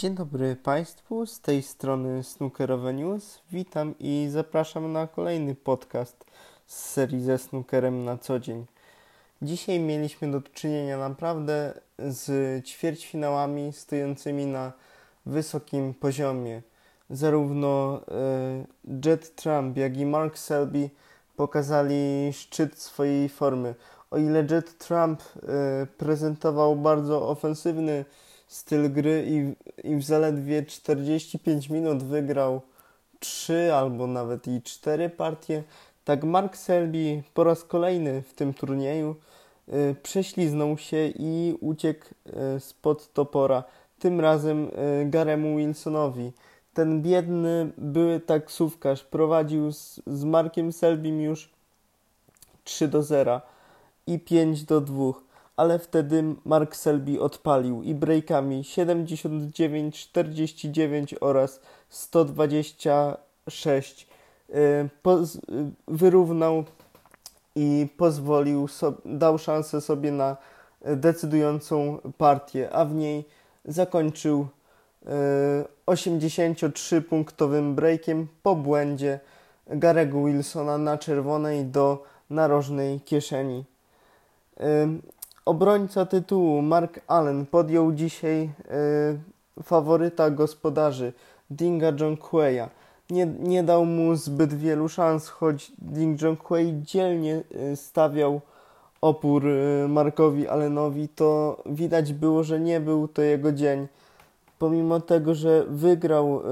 Dzień dobry Państwu, z tej strony Snookerowe News. Witam i zapraszam na kolejny podcast z serii ze snookerem na co dzień. Dzisiaj mieliśmy do czynienia naprawdę z ćwierćfinałami stojącymi na wysokim poziomie. Zarówno e, Jet Trump, jak i Mark Selby pokazali szczyt swojej formy. O ile Jet Trump e, prezentował bardzo ofensywny styl gry i, i w zaledwie 45 minut wygrał 3 albo nawet i 4 partie, tak Mark Selby po raz kolejny w tym turnieju y, prześliznął się i uciekł y, spod topora. Tym razem y, Garemu Wilsonowi. Ten biedny były taksówkarz prowadził z, z Markiem Selbym już 3 do 0 i 5 do 2 ale wtedy Mark Selby odpalił i breakami 79, 49 oraz 126 y, wyrównał i pozwolił, dał szansę sobie na decydującą partię, a w niej zakończył 83-punktowym y, breakiem po błędzie Garego Wilsona na czerwonej do narożnej kieszeni. Obrońca tytułu Mark Allen podjął dzisiaj y, faworyta gospodarzy Dinga Jonqueya. Nie, nie dał mu zbyt wielu szans, choć Ding Jonquey dzielnie y, stawiał opór y, Markowi Allenowi, to widać było, że nie był to jego dzień. Pomimo tego, że wygrał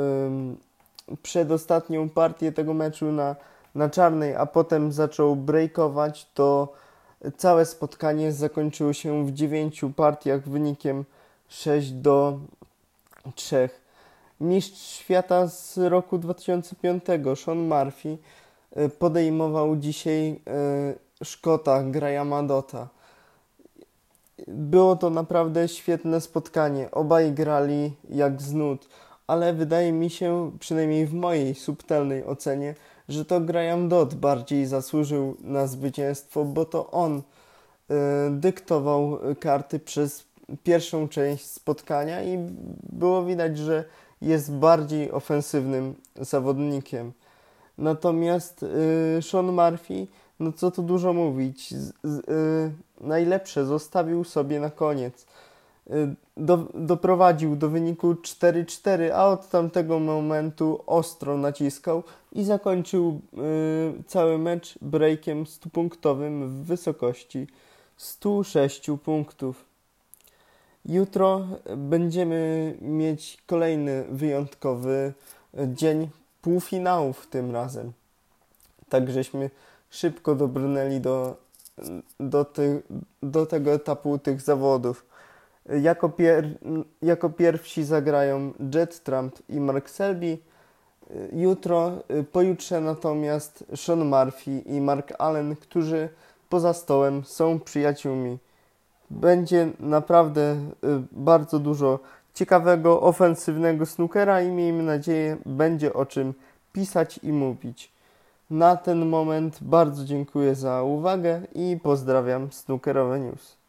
przedostatnią partię tego meczu na, na czarnej, a potem zaczął breakować, to Całe spotkanie zakończyło się w dziewięciu partiach wynikiem 6 do 3. Mistrz świata z roku 2005, Sean Murphy, e, podejmował dzisiaj e, Szkota Grahama Dota. Było to naprawdę świetne spotkanie. Obaj grali jak z nut, ale wydaje mi się, przynajmniej w mojej subtelnej ocenie, że to Graham Dodd bardziej zasłużył na zwycięstwo, bo to on y, dyktował karty przez pierwszą część spotkania i było widać, że jest bardziej ofensywnym zawodnikiem. Natomiast y, Sean Murphy, no co tu dużo mówić, z, y, najlepsze zostawił sobie na koniec. Y, do, doprowadził do wyniku 4-4, a od tamtego momentu ostro naciskał i zakończył y, cały mecz breakiem 100-punktowym w wysokości 106 punktów. Jutro będziemy mieć kolejny wyjątkowy dzień półfinałów tym razem. Tak żeśmy szybko dobrnęli do, do, ty, do tego etapu tych zawodów. Jako, pier jako pierwsi zagrają Jet Trump i Mark Selby. Jutro, pojutrze natomiast Sean Murphy i Mark Allen, którzy poza stołem są przyjaciółmi. Będzie naprawdę y, bardzo dużo ciekawego, ofensywnego snookera i miejmy nadzieję, będzie o czym pisać i mówić. Na ten moment bardzo dziękuję za uwagę i pozdrawiam Snookerowe News.